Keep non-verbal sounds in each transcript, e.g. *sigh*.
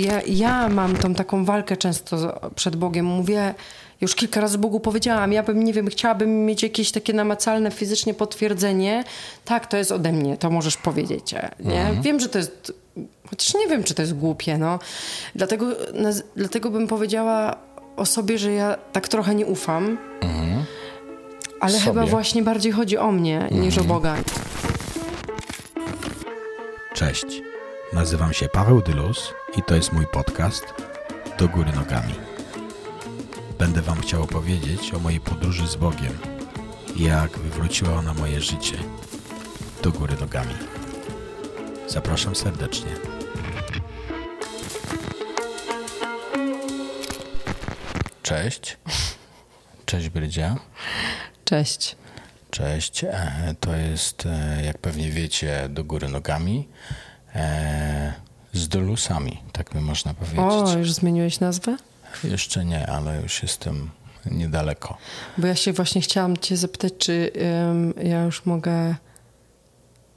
Ja, ja mam tą taką walkę często przed Bogiem. Mówię, już kilka razy Bogu powiedziałam, ja bym, nie wiem, chciałabym mieć jakieś takie namacalne fizycznie potwierdzenie. Tak, to jest ode mnie, to możesz powiedzieć. e, Nie? Wiem, że to jest, chociaż nie wiem, czy to jest głupie, no. Dlatego, naz- dlatego bym powiedziała o sobie, że ja tak trochę nie ufam. Ale Sobie. chyba właśnie bardziej chodzi o mnie niż o Boga. Cześć, nazywam się Paweł Dylus i to jest mój podcast Do Góry Nogami. Będę Wam chciał opowiedzieć o mojej podróży z Bogiem i jak wywróciła ona moje życie do góry nogami. Zapraszam serdecznie. Cześć. Cześć Brydzia. Cześć. Cześć, e, to jest, e, jak pewnie wiecie, do góry nogami e, z dolusami, tak by można powiedzieć. O, już zmieniłeś nazwę? Jeszcze nie, ale już jestem niedaleko. Bo ja się właśnie chciałam cię zapytać, czy ym, ja już mogę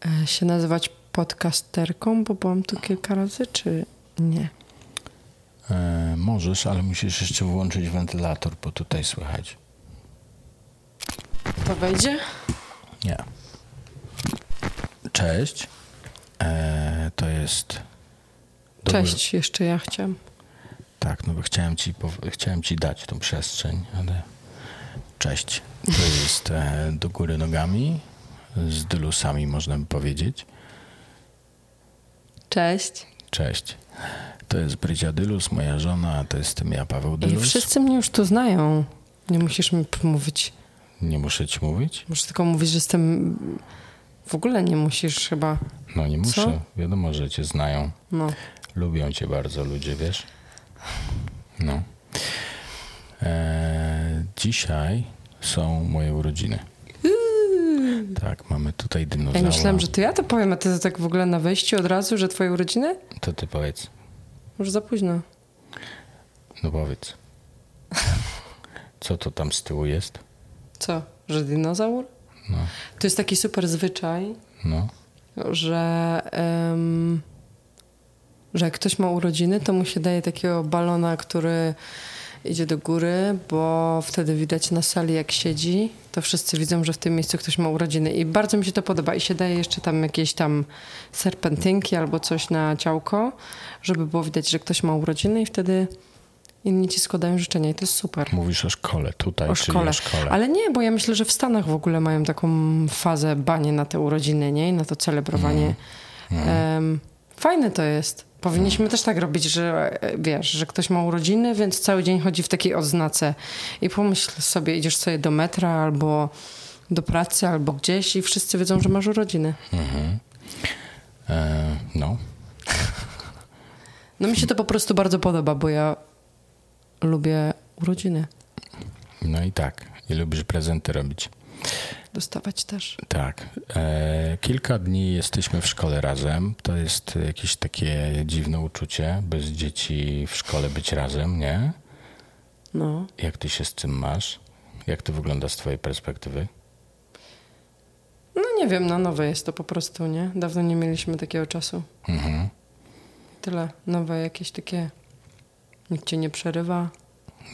e, się nazywać podcasterką, bo byłam tu kilka razy, czy nie? E, możesz, ale musisz jeszcze włączyć wentylator, bo tutaj słychać. To wejdzie? Nie. Cześć. E, to jest. do góry- Cześć, jeszcze ja chciałam. Tak, no bo chciałem ci, chciałem ci dać tą przestrzeń, ale cześć. To *laughs* jest e, do góry nogami, z dylusami można by powiedzieć. Cześć. Cześć. To jest Brydzia Dylus, moja żona, a to jestem ja, Paweł I Dylus. wszyscy mnie już tu znają. Nie musisz mi mówić. Nie muszę ci mówić? Możesz tylko mówić, że jestem... W ogóle nie musisz chyba. No nie muszę. Co? Wiadomo, że cię znają. No. Lubią cię bardzo ludzie, wiesz? No. E, dzisiaj są moje urodziny. Tak, mamy tutaj Ja dinozaura. myślałam, że to ja to powiem, a ty to tak w ogóle na wejściu od razu, że twoje urodziny? To ty powiedz. Już za późno. No powiedz. *laughs* Co to tam z tyłu jest? Co? Że dinozaur? No, To jest taki super zwyczaj, no. że, em, że jak ktoś ma urodziny, to mu się daje takiego balona, który idzie do góry, bo wtedy widać na sali, jak siedzi, to wszyscy widzą, że w tym miejscu ktoś ma urodziny. I bardzo mi się to podoba. I się daje jeszcze tam jakieś tam serpentynki albo coś na ciałko, żeby było widać, że ktoś ma urodziny i wtedy inni ci składają życzenia. I to jest super. Mówisz o szkole tutaj, O szkole. o szkole. Ale nie, bo ja myślę, że w Stanach w ogóle mają taką fazę banie na te urodziny, nie? I na to celebrowanie. Mhm. Em, fajne to jest. Powinniśmy też tak robić, że e, wiesz, że ktoś ma urodziny, więc cały dzień chodzi w takiej odznace. I pomyśl sobie, idziesz sobie do metra albo do pracy, albo gdzieś i wszyscy wiedzą, że masz urodziny. E, no, *laughs* No mi się to po prostu bardzo podoba, bo ja lubię urodziny. no i tak. I lubisz prezenty robić. Dostawać też. Tak. E, kilka dni jesteśmy w szkole razem. To jest jakieś takie dziwne uczucie, bez dzieci w szkole być razem, nie? No. Jak ty się z tym masz? Jak to wygląda z twojej perspektywy? No nie wiem, no nowe jest to po prostu, nie? Dawno nie mieliśmy takiego czasu. Mhm. Tyle. Nowe jakieś takie... Nikt cię nie przerywa,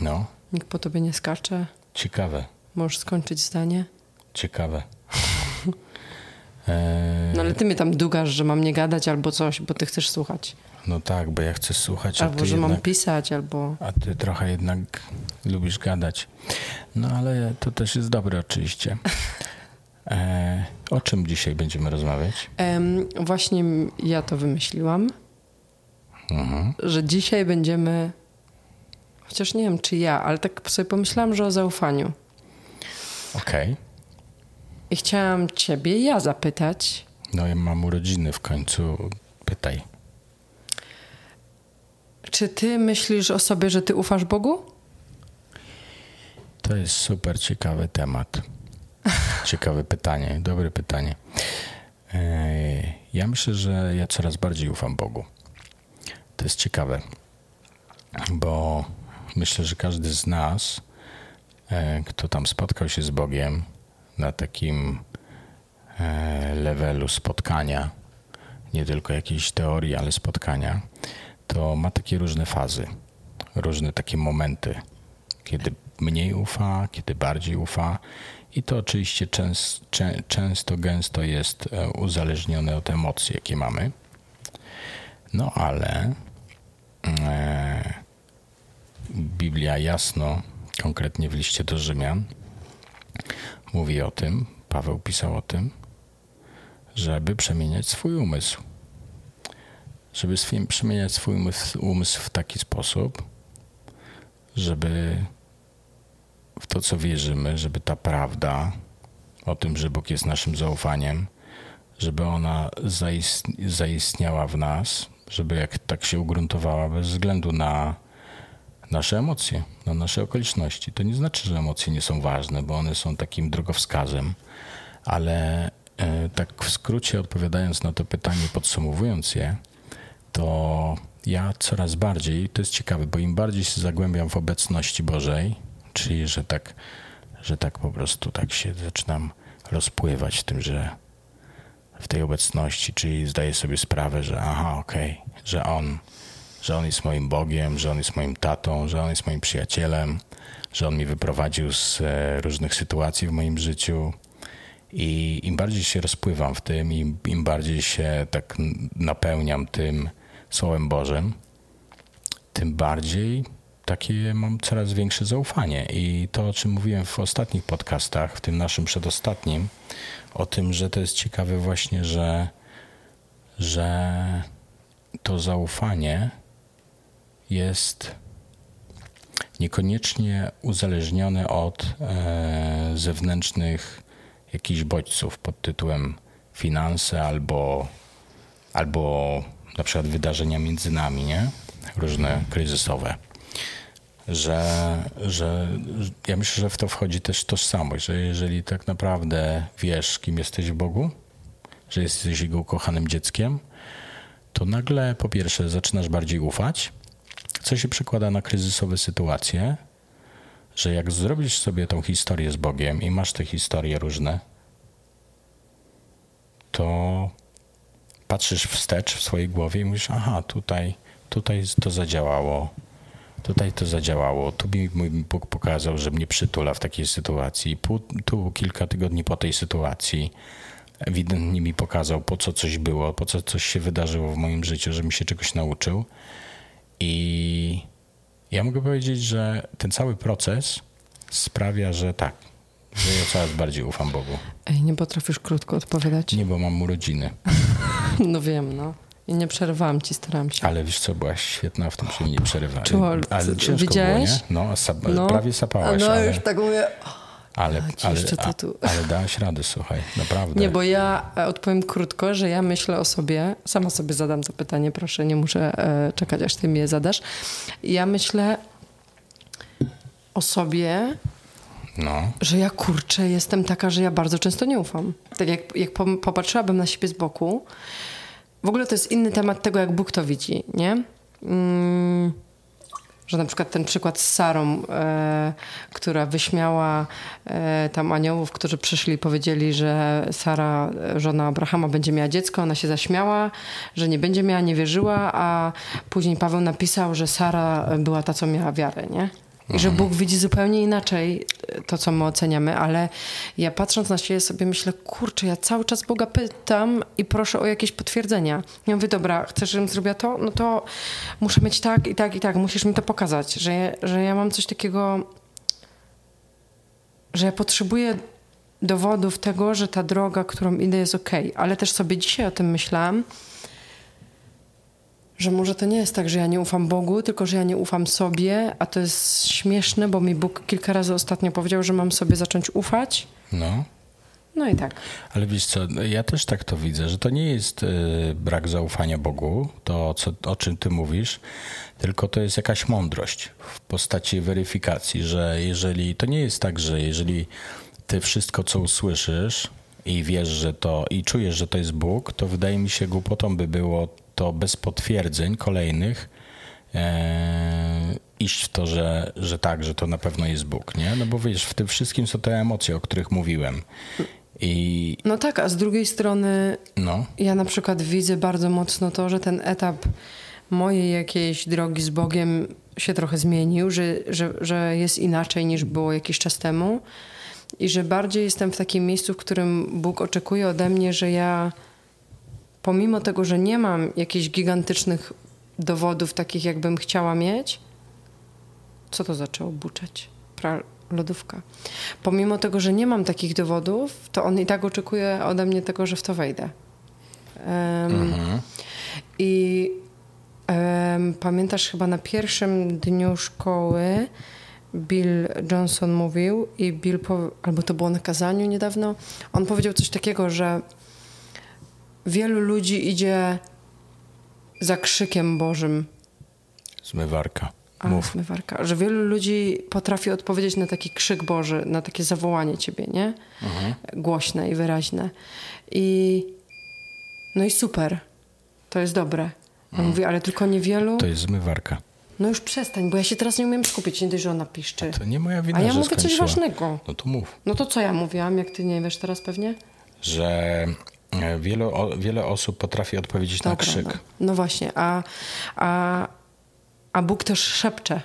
No, nikt po tobie nie skacze. ciekawe, Możesz skończyć zdanie. ciekawe. *laughs* No ale ty mnie tam dugasz, że mam nie gadać albo coś, bo ty chcesz słuchać. no tak, bo ja chcę słuchać, a Albo, że mam jednak, pisać, albo... a ty trochę jednak lubisz gadać. No ale to też jest dobre oczywiście. *laughs* E, o czym dzisiaj będziemy rozmawiać? Właśnie ja to wymyśliłam, Mhm. że dzisiaj będziemy... Chociaż nie wiem, czy ja, ale tak sobie pomyślałam, że o zaufaniu. Okej. I chciałam ciebie ja zapytać, No ja mam urodziny w końcu. Pytaj. czy ty myślisz o sobie, że ty ufasz Bogu? To jest super ciekawy temat. *laughs* Ciekawe pytanie, dobre pytanie. Ja myślę, że ja coraz bardziej ufam Bogu. To jest ciekawe, bo myślę, że każdy z nas, e, kto tam spotkał się z Bogiem na takim e, levelu spotkania, nie tylko jakiejś teorii, ale spotkania, to ma takie różne fazy, różne takie momenty, kiedy mniej ufa, kiedy bardziej ufa. I to oczywiście częst, czę, często, gęsto jest e, uzależnione od emocji, jakie mamy. No ale Biblia jasno, konkretnie w liście do Rzymian, mówi o tym, Paweł pisał o tym, żeby przemieniać swój umysł. Żeby przemieniać swój umysł, umysł w taki sposób, żeby w to, co wierzymy, żeby ta prawda o tym, że Bóg jest naszym zaufaniem, żeby ona zaistniała w nas, żeby jak tak się ugruntowała bez względu na nasze emocje, na nasze okoliczności. To nie znaczy, że emocje nie są ważne, bo one są takim drogowskazem, ale e, tak w skrócie odpowiadając na to pytanie, podsumowując je, to ja coraz bardziej, to jest ciekawe, bo im bardziej się zagłębiam w obecności Bożej, czyli że tak, że tak po prostu tak się zaczynam rozpływać w tym, że w tej obecności, czyli zdaję sobie sprawę, że aha, okej, okay, że On, że On jest moim Bogiem, że On jest moim tatą, że On jest moim przyjacielem, że On mi wyprowadził z e, różnych sytuacji w moim życiu. I im bardziej się rozpływam w tym, im, im bardziej się tak napełniam tym Słowem Bożym, tym bardziej takie mam coraz większe zaufanie. I to, o czym mówiłem w ostatnich podcastach, w tym naszym przedostatnim, o tym, że to jest ciekawe właśnie, że, że to zaufanie jest niekoniecznie uzależnione od e, zewnętrznych jakichś bodźców pod tytułem finanse albo, albo na przykład wydarzenia między nami, nie? Różne kryzysowe że, że ja myślę, że w to wchodzi też tożsamość, że jeżeli tak naprawdę wiesz, kim jesteś w Bogu, że jesteś Jego ukochanym dzieckiem, to nagle po pierwsze zaczynasz bardziej ufać, co się przekłada na kryzysowe sytuacje, że jak zrobisz sobie tą historię z Bogiem i masz te historie różne, to patrzysz wstecz w swojej głowie i mówisz, aha, tutaj, tutaj to zadziałało, Tutaj to zadziałało. Tu mi mój Bóg pokazał, że mnie przytula w takiej sytuacji. Tu kilka tygodni po tej sytuacji ewidentnie mi pokazał, po co coś było, po co coś się wydarzyło w moim życiu, żebym się czegoś nauczył. I ja mogę powiedzieć, że ten cały proces sprawia, że tak, że ja coraz bardziej ufam Bogu. Ej, nie potrafisz krótko odpowiadać? Nie, bo mam urodziny. *laughs* no wiem, no. I nie przerwałam ci, staram się. Ale wiesz co, byłaś świetna w tym, że nie przerywałeś. Ale ciężko Widziałeś? było, nie? No, sap, no, prawie sapałaś. No ale... już tak mówię... Ale, ale, a, ale dałaś radę, słuchaj, naprawdę. Nie, bo ja e, odpowiem krótko, że ja myślę o sobie, sama sobie zadam to pytanie, proszę, nie muszę e, czekać, aż ty mi je zadasz. Ja myślę o sobie, no. że ja kurczę, jestem taka, że ja bardzo często nie ufam. Tak jak, jak popatrzyłabym na siebie z boku, w ogóle to jest inny temat tego, jak Bóg to widzi, nie? Mm, że na przykład ten przykład z Sarą, e, która wyśmiała e, tam aniołów, którzy przyszli i powiedzieli, że Sara, żona Abrahama, będzie miała dziecko. Ona się zaśmiała, że nie będzie miała, nie wierzyła, a później Paweł napisał, że Sara była ta, co miała wiarę, nie? I że Bóg widzi zupełnie inaczej to, co my oceniamy, ale ja patrząc na siebie sobie myślę, kurczę, ja cały czas Boga pytam i proszę o jakieś potwierdzenia. Ja mówię, dobra, chcesz, żebym zrobiła to? No to muszę mieć tak i tak i tak, musisz mi to pokazać, że, że ja mam coś takiego, że ja potrzebuję dowodów tego, że ta droga, którą idę jest ok, ale też sobie dzisiaj o tym myślałam, że może to nie jest tak, że ja nie ufam Bogu, tylko że ja nie ufam sobie, a to jest śmieszne, bo mi Bóg kilka razy ostatnio powiedział, że mam sobie zacząć ufać. No. No i tak. Ale wiesz co, ja też tak to widzę, że to nie jest y, brak zaufania Bogu, to co, o czym ty mówisz, tylko to jest jakaś mądrość w postaci weryfikacji, że jeżeli, to nie jest tak, że jeżeli ty wszystko, co usłyszysz i wiesz, że to, i czujesz, że to jest Bóg, to wydaje mi się głupotą by było to bez potwierdzeń kolejnych e, iść w to, że, że tak, że to na pewno jest Bóg, nie? No bo wiesz, w tym wszystkim są te emocje, o których mówiłem. I... No tak, a z drugiej strony no. ja na przykład widzę bardzo mocno to, że ten etap mojej jakiejś drogi z Bogiem się trochę zmienił, że, że, że jest inaczej niż było jakiś czas temu i że bardziej jestem w takim miejscu, w którym Bóg oczekuje ode mnie, że ja pomimo tego, że nie mam jakichś gigantycznych dowodów takich, jakbym chciała mieć, co to zaczęło buczeć? Pra lodówka. Pomimo tego, że nie mam takich dowodów, to on i tak oczekuje ode mnie tego, że w to wejdę. Um, mhm. I um, pamiętasz chyba na pierwszym dniu szkoły Bill Johnson mówił i Bill, albo to było na kazaniu niedawno, on powiedział coś takiego, że wielu ludzi idzie za krzykiem Bożym. Zmywarka. A, Mów. zmywarka. Że wielu ludzi potrafi odpowiedzieć na taki krzyk Boży, na takie zawołanie ciebie, nie? Mhm. Głośne i wyraźne. I no i super. To jest dobre. On mhm. mówi, ale tylko niewielu. To jest zmywarka. No już przestań, bo ja się teraz nie umiem skupić, nie dość, że ona piszczy. To nie moja wina, A ja mówię skończyła. coś ważnego. No to mów. No to co ja mówiłam, jak ty nie wiesz teraz pewnie? Że wielu, wiele osób potrafi odpowiedzieć Dobra, na krzyk. No. no, właśnie, a, a, a Bóg też szepcze.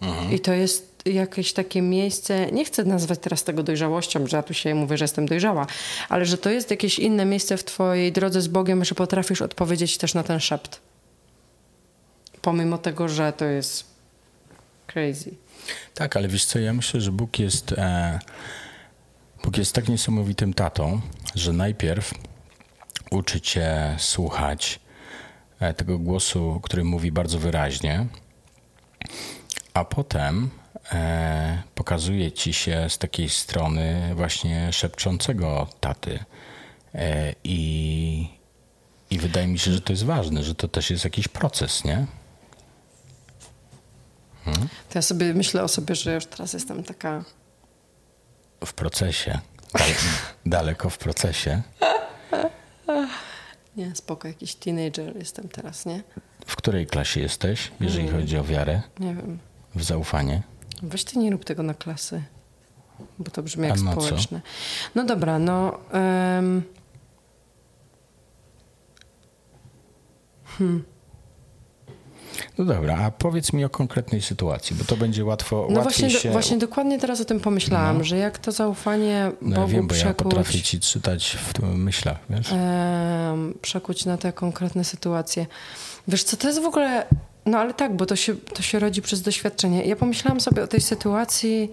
Mhm. I to jest jakieś takie miejsce, nie chcę nazwać teraz tego dojrzałością, że ja tu się mówię, że jestem dojrzała, ale że to jest jakieś inne miejsce w twojej drodze z Bogiem, że potrafisz odpowiedzieć też na ten szept pomimo tego, że to jest crazy. Tak, ale wiesz co, ja myślę, że Bóg jest, e, Bóg jest tak niesamowitym tatą, że najpierw uczy cię słuchać e, tego głosu, który mówi bardzo wyraźnie, a potem e, pokazuje ci się z takiej strony właśnie szepczącego taty. E, I, I wydaje mi się, że to jest ważne, że to też jest jakiś proces, nie? To ja sobie myślę o sobie, że już teraz jestem taka. W procesie. *laughs* daleko w procesie. Nie, spoko, jakiś teenager jestem teraz, nie? W której klasie jesteś, jeżeli chodzi o wiarę? Nie wiem. W zaufanie? Weź ty nie rób tego na klasy, bo to brzmi jak no społeczne. Co? No dobra, no... Um... Hmm. No dobra, a powiedz mi o konkretnej sytuacji, bo to będzie łatwo, no właśnie, się... właśnie dokładnie teraz o tym pomyślałam, no. że jak to zaufanie no, Bogu ja wiem, bo przekuć... ja potrafię ci czytać w myślach, wiesz? przekuć na te konkretne sytuacje. Wiesz co, to jest w ogóle... No ale tak, bo to się, to się rodzi przez doświadczenie. Ja pomyślałam sobie o tej sytuacji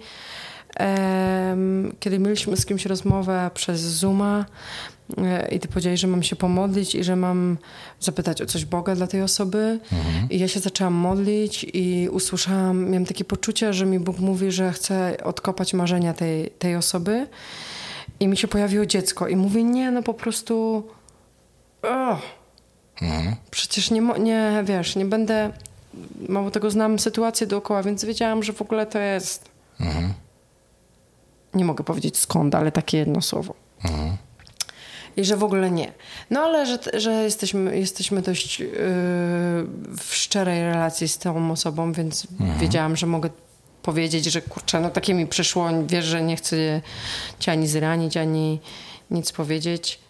kiedy mieliśmy z kimś rozmowę przez Zooma e, i ty powiedziałeś, że mam się pomodlić i że mam zapytać o coś Boga dla tej osoby. Mhm. I ja się zaczęłam modlić i usłyszałam, miałam takie poczucie, że mi Bóg mówi, że chce odkopać marzenia tej, tej osoby. I mi się pojawiło dziecko i mówię, nie, no po prostu oh, mhm. przecież nie, nie, wiesz, nie będę mało tego znam sytuację dookoła, więc wiedziałam, że w ogóle to jest mhm nie mogę powiedzieć skąd, ale takie jedno słowo. Mhm. I że w ogóle nie. No ale że, że jesteśmy, jesteśmy dość yy, w szczerej relacji z tą osobą, więc mhm. wiedziałam, że mogę powiedzieć, że kurczę, no takie mi przyszło, wiesz, że nie chcę cię ani zranić, ani nic powiedzieć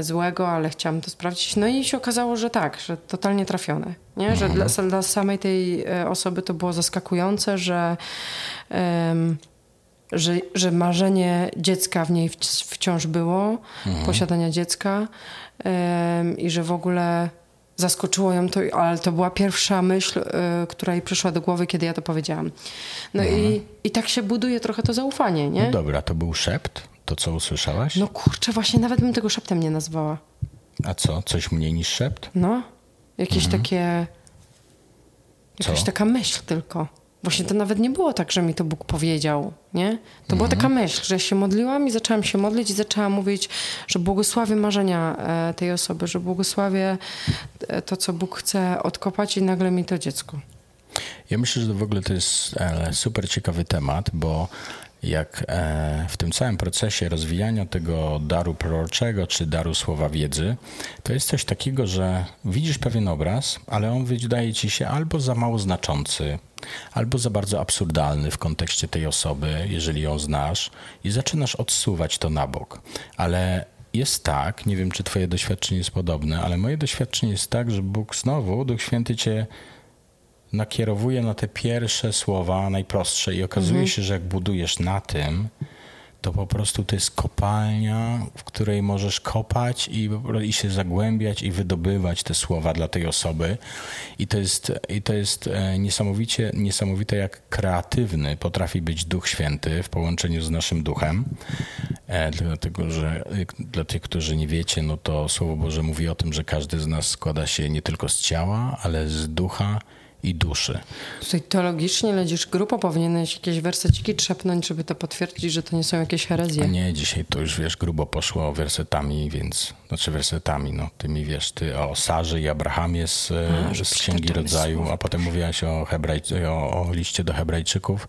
złego, ale chciałam to sprawdzić. No i się okazało, że tak, że totalnie trafione. Nie? Mhm. Że dla, dla, samej tej e, osoby to było zaskakujące, że że, że marzenie dziecka w niej wciąż było, mhm. posiadania dziecka um, i że w ogóle zaskoczyło ją to, ale to była pierwsza myśl, y, która jej przyszła do głowy, kiedy ja to powiedziałam. No mhm. i, i tak się buduje trochę to zaufanie, nie? No dobra, to był szept, to co usłyszałaś? No kurczę, właśnie nawet bym tego szeptem nie nazwała. A co, coś mniej niż szept? No, jakieś mhm. takie... Jakaś co? taka myśl tylko. Właśnie to nawet nie było tak, że mi to Bóg powiedział, nie? To mhm. była taka myśl, że się modliłam i zaczęłam się modlić i zaczęłam mówić, że błogosławię marzenia e, tej osoby, że błogosławię e, to, co Bóg chce odkopać i nagle mi to dziecko. Ja myślę, że w ogóle to jest e, super ciekawy temat, bo jak e, w tym całym procesie rozwijania tego daru proroczego czy daru słowa wiedzy, to jest coś takiego, że widzisz pewien obraz, ale on wydaje ci się albo za mało znaczący, albo za bardzo absurdalny w kontekście tej osoby, jeżeli ją znasz, i zaczynasz odsuwać to na bok. Ale jest tak, nie wiem, czy twoje doświadczenie jest podobne, ale moje doświadczenie jest tak, że Bóg znowu, Duch Święty cię nakierowuje na te pierwsze słowa, najprostsze i okazuje mhm. się, że jak budujesz na tym, to po prostu to jest kopalnia, w której możesz kopać i, i się zagłębiać i wydobywać te słowa dla tej osoby. I to jest, i to jest e, niesamowicie, niesamowite, jak kreatywny potrafi być Duch Święty w połączeniu z naszym duchem. E, dlatego, że dla tych, którzy nie wiecie, no to Słowo Boże mówi o tym, że każdy z nas składa się nie tylko z ciała, ale z ducha i duszy. Tutaj teologicznie lecisz grupo, powinieneś jakieś werseciki trzepnąć, żeby to potwierdzić, że to nie są jakieś herezje. A nie, dzisiaj to już wiesz, grubo poszło wersetami, więc, znaczy wersetami, no tymi wiesz, ty o Sarze i Abrahamie z, a, z Księgi Rodzaju, a potem mówiłaś o, Hebraj, o, o liście do Hebrajczyków.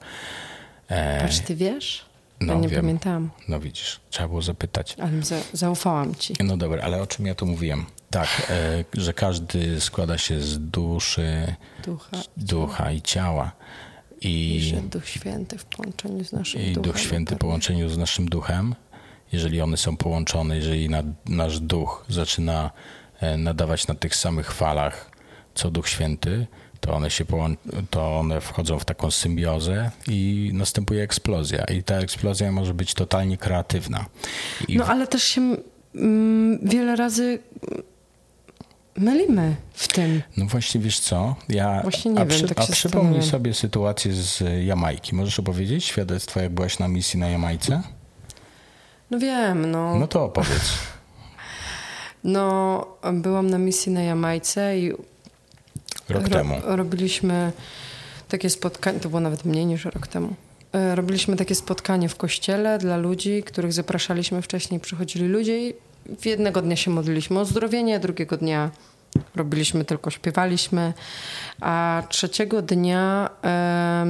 E... Patrz, ty wiesz? No, ja nie wiem. pamiętałam. No widzisz, trzeba było zapytać. Ale za, zaufałam ci. No dobra, ale o czym ja tu mówiłem? Tak, e, że każdy składa się z duszy, ducha, ducha i ciała. I, I Duch Święty w połączeniu z naszym i duchem. I Duch Święty w połączeniu z naszym duchem. Jeżeli one są połączone, jeżeli na, nasz duch zaczyna e, nadawać na tych samych falach, co Duch Święty, to one się to one wchodzą w taką symbiozę i następuje eksplozja. I ta eksplozja może być totalnie kreatywna. I no ale też się mm, wiele razy mylimy w tym. No właśnie, wiesz co? Ja, właśnie nie a wiem, przy, tak a przypomnij sobie sytuację z Jamajki. Możesz opowiedzieć świadectwo, jak byłaś na misji na Jamajce? No wiem, no. No to opowiedz. No, byłam na misji na Jamajce i rok ro temu. Robiliśmy takie spotkanie, to było nawet mniej niż rok temu. E, robiliśmy takie spotkanie w kościele dla ludzi, których zapraszaliśmy wcześniej. Przychodzili ludzie i w jednego dnia się modliliśmy o zdrowienie, drugiego dnia robiliśmy tylko śpiewaliśmy, a trzeciego dnia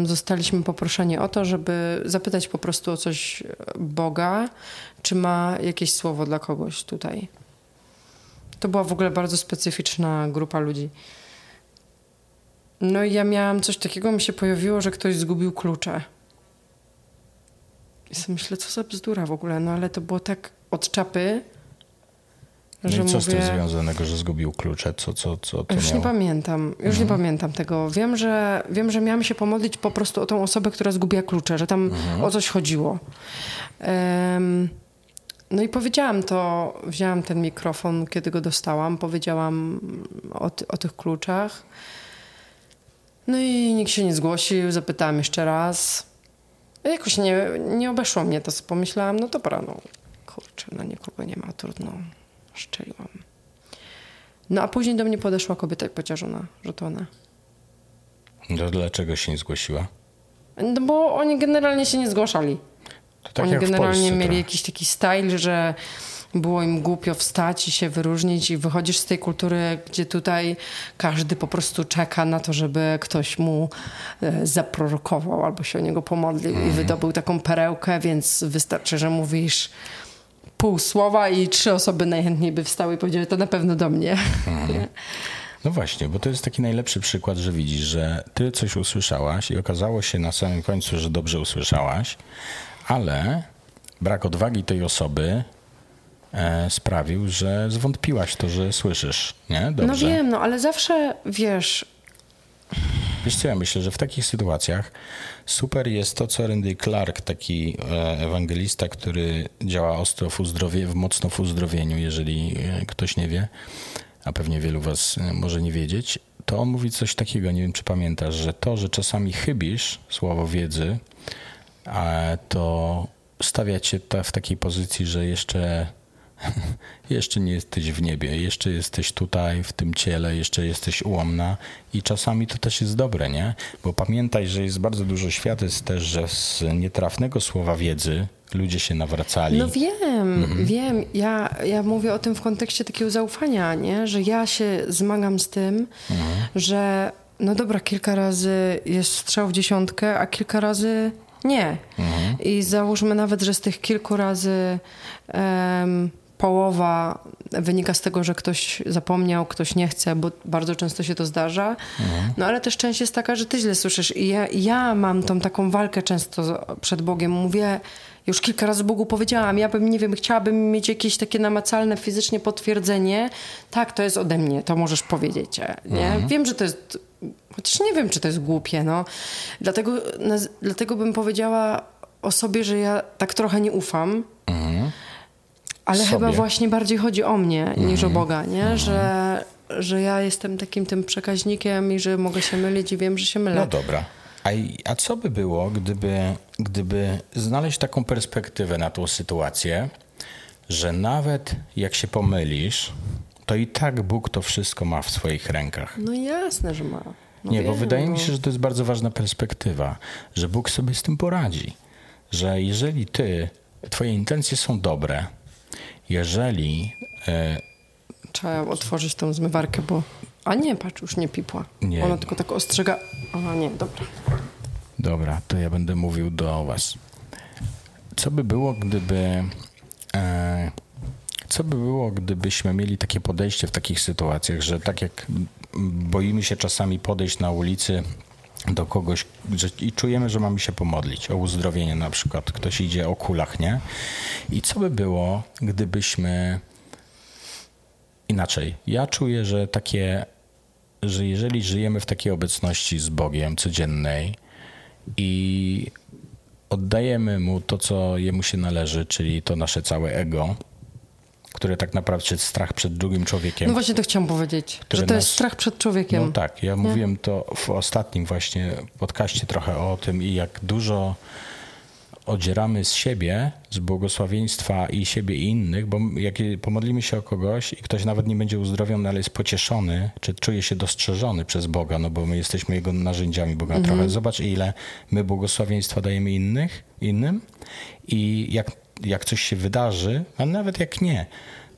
zostaliśmy poproszeni o to, żeby zapytać po prostu o coś Boga, czy ma jakieś słowo dla kogoś tutaj. To była w ogóle bardzo specyficzna grupa ludzi. No i ja miałam coś takiego, mi się pojawiło, że ktoś zgubił klucze. I myślę, co za bzdura w ogóle, no ale to było tak od czapy, no że i co mówię... z tym związanego, że zgubił klucze? Co, co, co to Już miało? nie pamiętam. Już mhm. nie pamiętam tego. Wiem że, wiem, że miałam się pomodlić po prostu o tą osobę, która zgubiła klucze, że tam mhm. o coś chodziło. Um, no i powiedziałam to, wzięłam ten mikrofon, kiedy go dostałam, powiedziałam o, o tych kluczach. No i nikt się nie zgłosił, zapytałam jeszcze raz. Jakoś nie, nie obeszło mnie to, pomyślałam, no dobra, no kurczę, no nikogo nie ma, trudno, szczeliłam. No a później do mnie podeszła kobieta pociarzona, że to ona. No dlaczego się nie zgłosiła? No bo oni generalnie się nie zgłaszali. Tak oni generalnie mieli jakiś taki style, że było im głupio wstać i się wyróżnić i wychodzisz z tej kultury, gdzie tutaj każdy po prostu czeka na to, żeby ktoś mu e, zaprorokował albo się o niego pomodlił mm. i mhm. wydobył taką perełkę, więc wystarczy, że mówisz pół słowa i trzy osoby najchętniej by wstały i powiedziały, to na pewno do mnie. Mm. No właśnie, bo to jest taki najlepszy przykład, że widzisz, że ty coś usłyszałaś i okazało się na samym końcu, że dobrze usłyszałaś, ale brak odwagi tej osoby E, sprawił, że zwątpiłaś to, że słyszysz, nie? Dobrze. No wiem, no ale zawsze, wiesz... Wiesz co, ja myślę, że w takich sytuacjach super jest to, co Randy Clark, taki e, ewangelista, który działa ostro w, uzdrowie, w mocno w uzdrowieniu, jeżeli e, ktoś nie wie, a pewnie wielu was może nie wiedzieć, to on mówi coś takiego, nie wiem czy pamiętasz, że to, że czasami chybisz słowo wiedzy, to stawia cię w takiej pozycji, że jeszcze *laughs* jeszcze nie jesteś w niebie, jeszcze jesteś tutaj, w tym ciele, jeszcze jesteś ułomna i czasami to też jest dobre, nie? Bo pamiętaj, że jest bardzo dużo świadectw też, że z nietrafnego słowa wiedzy ludzie się nawracali. No wiem, mhm. wiem. Ja, ja mówię o tym w kontekście takiego zaufania, nie? Że ja się zmagam z tym, mhm. że no dobra, kilka razy jest strzał w dziesiątkę, a kilka razy nie. Mhm. I załóżmy nawet, że z tych kilku razy um, połowa wynika z tego, że ktoś zapomniał, ktoś nie chce, bo bardzo często się to zdarza. No ale też część jest taka, że ty źle słyszysz. I ja, ja mam tą taką walkę często przed Bogiem. Mówię, już kilka razy Bogu powiedziałam, ja bym, nie wiem, chciałabym mieć jakieś takie namacalne fizycznie potwierdzenie. Tak, to jest ode mnie, to możesz powiedzieć. Nie? Wiem, że to jest, chociaż nie wiem, czy to jest głupie, no. Dlatego, dlatego bym powiedziała o sobie, że ja tak trochę nie ufam. Ale Sobie. chyba właśnie bardziej chodzi o mnie niż o Boga, nie? Że, że ja jestem takim tym przekaźnikiem i że mogę się mylić i wiem, że się mylę. No dobra. A, a co by było, gdyby, gdyby znaleźć taką perspektywę na tą sytuację, że nawet jak się pomylisz, to i tak Bóg to wszystko ma w swoich rękach. No jasne, że ma. No Nie, bo wiem, wydaje mi się, że to jest bardzo ważna perspektywa, że Bóg sobie z tym poradzi. Że jeżeli ty, twoje intencje są dobre, jeżeli e, Trzeba otworzyć tą zmywarkę, bo... A nie, patrz, już nie pipła. Nie. Ona tylko tak ostrzega... A nie, dobra. Dobra, to ja będę mówił do Was. Co by było, gdyby. E, co by było, gdybyśmy mieli takie podejście w takich sytuacjach, że tak jak boimy się czasami podejść na ulicy do kogoś że, i czujemy, że mamy się pomodlić o uzdrowienie, na przykład ktoś idzie o kulach, nie? I co by było, gdybyśmy inaczej? Ja czuję, że takie, że jeżeli żyjemy w takiej obecności z Bogiem codziennej, i oddajemy mu to, co jemu się należy, czyli to nasze całe ego, które tak naprawdę jest strach przed drugim człowiekiem. No właśnie to chciałam powiedzieć, że to nas- jest strach przed człowiekiem. No tak, ja mówiłem to w ostatnim właśnie podcaście trochę o tym i jak dużo odzieramy z siebie, z błogosławieństwa i siebie i innych, bo jak pomodlimy się o kogoś i ktoś nawet nie będzie uzdrowiony, ale jest pocieszony, czy czuje się dostrzeżony przez Boga, no bo my jesteśmy Jego narzędziami Boga trochę. Zobacz, ile my błogosławieństwa dajemy innych, innym i jak, jak coś się wydarzy, a nawet jak nie,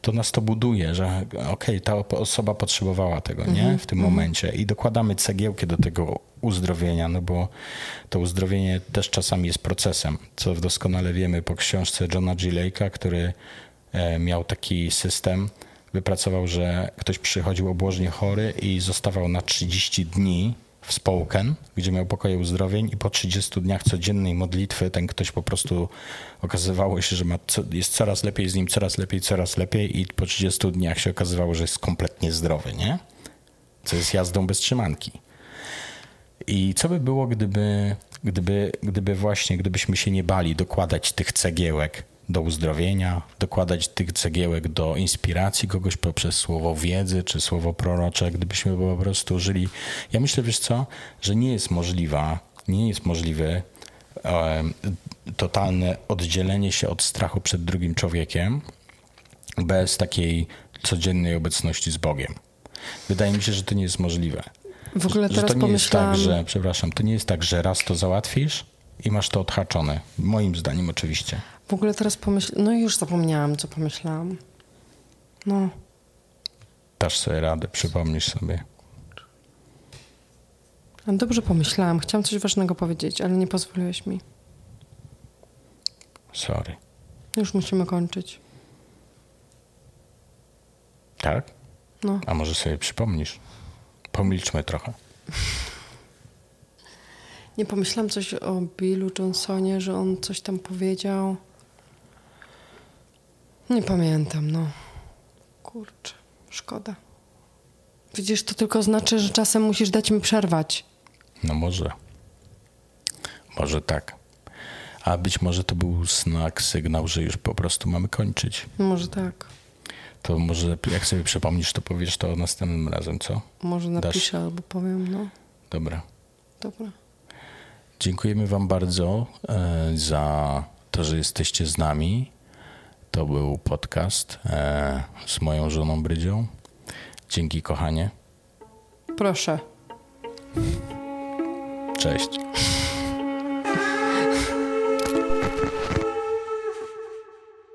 to nas to buduje, że okej, ta osoba potrzebowała tego, nie? W tym momencie i dokładamy cegiełkę do tego uzdrowienia, no bo to uzdrowienie też czasami jest procesem, co doskonale wiemy po książce Johna G. Lake'a, który e, miał taki system, wypracował, że ktoś przychodził obłożnie chory i zostawał na 30 dni w Spoken, gdzie miał pokoje uzdrowień i po 30 dniach codziennej modlitwy ten ktoś po prostu okazywało się, że ma, jest coraz lepiej z nim, coraz lepiej, coraz lepiej i po 30 dniach się okazywało, że jest kompletnie zdrowy, nie? Co jest jazdą bez trzymanki. I co by było, gdyby, gdyby, gdyby właśnie, gdybyśmy się nie bali dokładać tych cegiełek do uzdrowienia, dokładać tych cegiełek do inspiracji kogoś poprzez słowo wiedzy czy słowo prorocze, gdybyśmy po prostu żyli. Ja myślę, wiesz co, że nie jest możliwa, nie jest możliwy e, totalne oddzielenie się od strachu przed drugim człowiekiem bez takiej codziennej obecności z Bogiem. Wydaje mi się, że to nie jest możliwe. W ogóle Że teraz to nie jest tak, pomyślałam... że, przepraszam, to nie jest tak, że raz to załatwisz i masz to odhaczone. Moim zdaniem oczywiście. W ogóle teraz pomyślałam... No już zapomniałam, co pomyślałam. No, Dasz sobie radę, przypomnisz sobie. ale dobrze pomyślałam. Chciałam coś ważnego powiedzieć, ale nie pozwoliłeś mi. Sorry. Już musimy kończyć. Tak? No. A może sobie przypomnisz? Pomilczmy trochę. Nie pomyślałam coś o Billu Johnsonie, że on coś tam powiedział. Nie pamiętam, no. Kurczę, szkoda. Widzisz, to tylko znaczy, że czasem musisz dać mi przerwać. No może. Może tak. A być może to był znak, sygnał, że już po prostu mamy kończyć. Może tak. To może jak sobie przypomnisz, to powiesz to następnym razem, co? Może Dasz. napiszę albo powiem, no. Dobra. Dobra. Dziękujemy Wam bardzo e, za to, że jesteście z nami. To był podcast e, z moją żoną Brydzią. Dzięki, kochanie. Proszę. Cześć.